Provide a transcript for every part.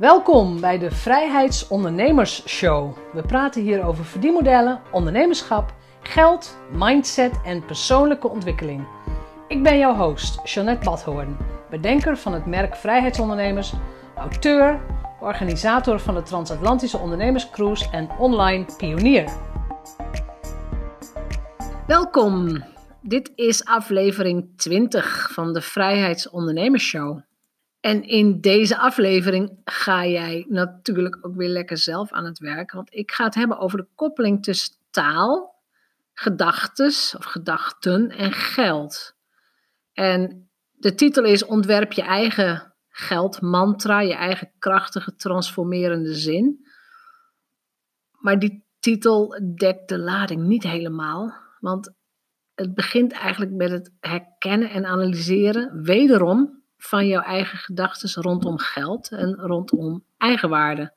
Welkom bij de Vrijheidsondernemers Show. We praten hier over verdienmodellen, ondernemerschap, geld, mindset en persoonlijke ontwikkeling. Ik ben jouw host, Jeanette Badhoorn, bedenker van het merk Vrijheidsondernemers, auteur, organisator van de Transatlantische Ondernemerscruise en online pionier. Welkom. Dit is aflevering 20 van de Vrijheidsondernemers Show. En in deze aflevering ga jij natuurlijk ook weer lekker zelf aan het werk. Want ik ga het hebben over de koppeling tussen taal, gedachtes of gedachten en geld. En de titel is Ontwerp je eigen geldmantra, je eigen krachtige, transformerende zin. Maar die titel dekt de lading niet helemaal. Want het begint eigenlijk met het herkennen en analyseren, wederom van jouw eigen gedachten rondom geld en rondom eigenwaarde.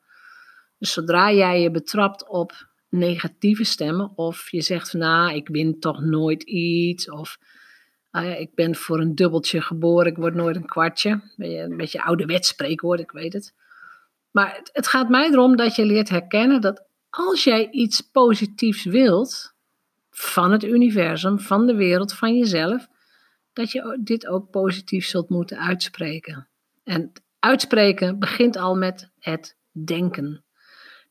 Dus zodra jij je betrapt op negatieve stemmen, of je zegt van nou, ik win toch nooit iets, of ah ik ben voor een dubbeltje geboren, ik word nooit een kwartje. Een beetje ouderwets spreekwoord, ik weet het. Maar het, het gaat mij erom dat je leert herkennen dat als jij iets positiefs wilt van het universum, van de wereld, van jezelf, dat je dit ook positief zult moeten uitspreken. En uitspreken begint al met het denken.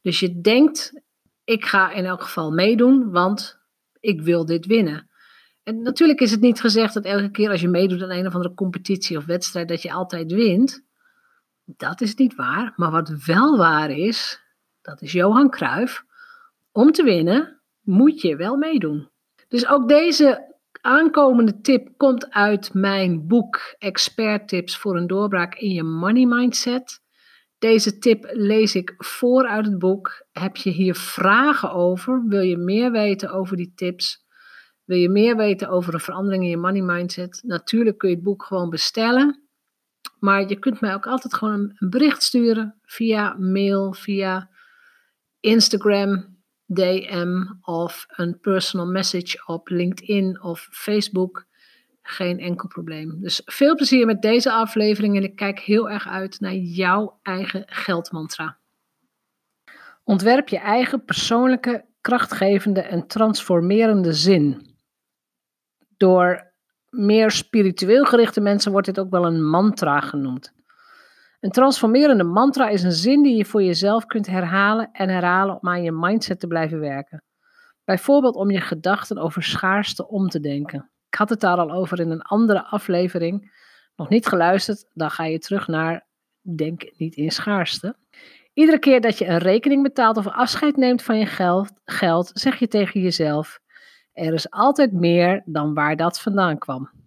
Dus je denkt, ik ga in elk geval meedoen, want ik wil dit winnen. En natuurlijk is het niet gezegd dat elke keer als je meedoet aan een of andere competitie of wedstrijd, dat je altijd wint. Dat is niet waar. Maar wat wel waar is, dat is Johan Cruijff. Om te winnen moet je wel meedoen. Dus ook deze aankomende tip komt uit mijn boek Expert Tips voor een doorbraak in je money mindset. Deze tip lees ik voor uit het boek. Heb je hier vragen over? Wil je meer weten over die tips? Wil je meer weten over een verandering in je money mindset? Natuurlijk kun je het boek gewoon bestellen. Maar je kunt mij ook altijd gewoon een bericht sturen via mail, via Instagram, DM of een personal message op LinkedIn of Facebook. Geen enkel probleem. Dus veel plezier met deze aflevering en ik kijk heel erg uit naar jouw eigen geldmantra. Ontwerp je eigen persoonlijke, krachtgevende en transformerende zin. Door meer spiritueel gerichte mensen wordt dit ook wel een mantra genoemd. Een transformerende mantra is een zin die je voor jezelf kunt herhalen en herhalen om aan je mindset te blijven werken. Bijvoorbeeld om je gedachten over schaarste om te denken. Ik had het daar al over in een andere aflevering. Nog niet geluisterd, dan ga je terug naar Denk niet in schaarste. Iedere keer dat je een rekening betaalt of afscheid neemt van je geld, geld zeg je tegen jezelf: Er is altijd meer dan waar dat vandaan kwam.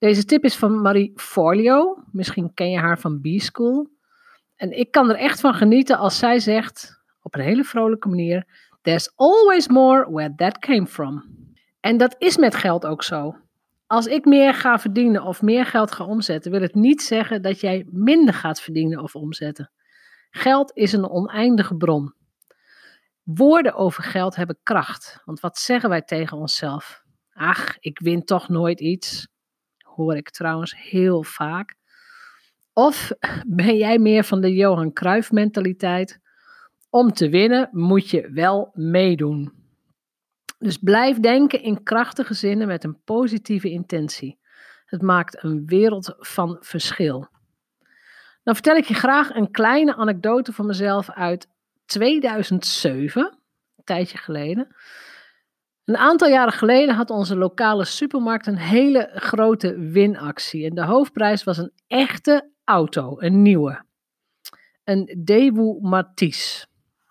Deze tip is van Marie Forleo. Misschien ken je haar van B-School. En ik kan er echt van genieten als zij zegt, op een hele vrolijke manier: There's always more where that came from. En dat is met geld ook zo. Als ik meer ga verdienen of meer geld ga omzetten, wil het niet zeggen dat jij minder gaat verdienen of omzetten. Geld is een oneindige bron. Woorden over geld hebben kracht. Want wat zeggen wij tegen onszelf? Ach, ik win toch nooit iets hoor ik trouwens heel vaak. Of ben jij meer van de Johan Cruijff mentaliteit? Om te winnen moet je wel meedoen. Dus blijf denken in krachtige zinnen met een positieve intentie. Het maakt een wereld van verschil. Dan vertel ik je graag een kleine anekdote van mezelf uit 2007, een tijdje geleden. Een aantal jaren geleden had onze lokale supermarkt een hele grote winactie. En de hoofdprijs was een echte auto, een nieuwe. Een Daewoo Matisse.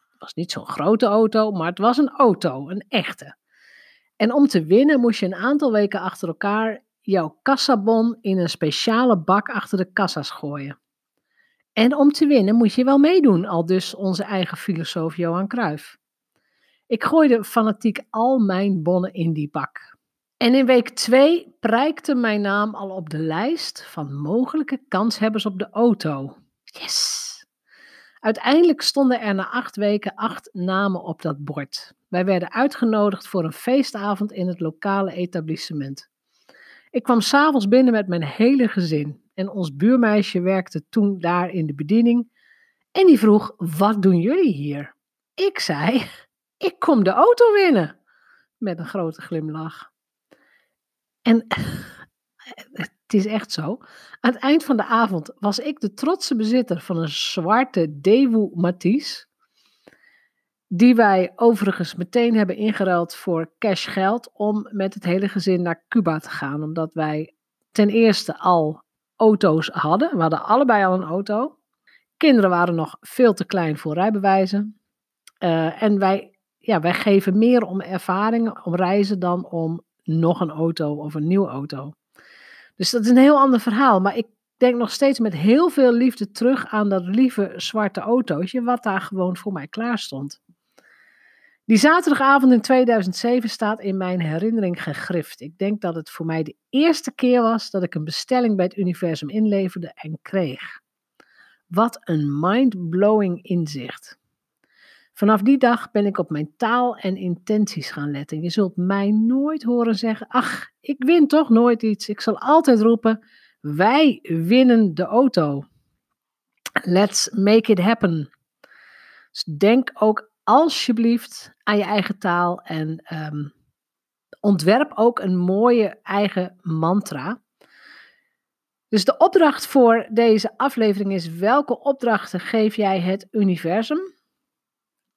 Het was niet zo'n grote auto, maar het was een auto, een echte. En om te winnen moest je een aantal weken achter elkaar jouw kassabon in een speciale bak achter de kassa's gooien. En om te winnen moet je wel meedoen, al dus onze eigen filosoof Johan Cruijff. Ik gooide fanatiek al mijn bonnen in die bak. En in week 2 prijkte mijn naam al op de lijst van mogelijke kanshebbers op de auto. Yes! Uiteindelijk stonden er na acht weken acht namen op dat bord. Wij werden uitgenodigd voor een feestavond in het lokale etablissement. Ik kwam s'avonds binnen met mijn hele gezin en ons buurmeisje werkte toen daar in de bediening En die vroeg: Wat doen jullie hier? Ik zei: Ik kom de auto winnen. Met een grote glimlach. En het is echt zo. Aan het eind van de avond was ik de trotse bezitter van een zwarte Daewoo Matisse. Die wij overigens meteen hebben ingeruild voor cash geld om met het hele gezin naar Cuba te gaan. Omdat wij ten eerste al auto's hadden. We hadden allebei al een auto. Kinderen waren nog veel te klein voor rijbewijzen. Uh, en wij, ja, wij geven meer om ervaringen, om reizen, dan om nog een auto of een nieuwe auto. Dus dat is een heel ander verhaal. Maar ik denk nog steeds met heel veel liefde terug aan dat lieve zwarte autootje, wat daar gewoon voor mij klaar stond. Die zaterdagavond in 2007 staat in mijn herinnering gegrift. Ik denk dat het voor mij de eerste keer was dat ik een bestelling bij het universum inleverde en kreeg. Wat een mind-blowing inzicht. Vanaf die dag ben ik op mijn taal en intenties gaan letten. Je zult mij nooit horen zeggen: Ach, ik win toch nooit iets. Ik zal altijd roepen: Wij winnen de auto. Let's make it happen. Dus denk ook alsjeblieft aan je eigen taal en um, ontwerp ook een mooie eigen mantra. Dus de opdracht voor deze aflevering is: welke opdrachten geef jij het universum?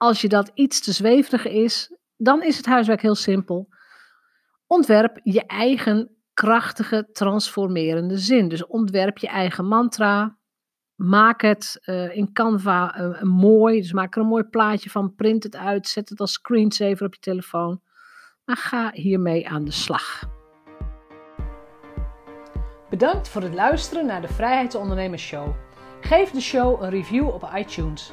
Als je dat iets te zweverig is, dan is het huiswerk heel simpel. Ontwerp je eigen krachtige, transformerende zin. Dus ontwerp je eigen mantra. Maak het uh, in Canva uh, mooi. Dus maak er een mooi plaatje van. Print het uit. Zet het als screensaver op je telefoon. Maar ga hiermee aan de slag. Bedankt voor het luisteren naar de Vrijheidsondernemers Show. Geef de show een review op iTunes.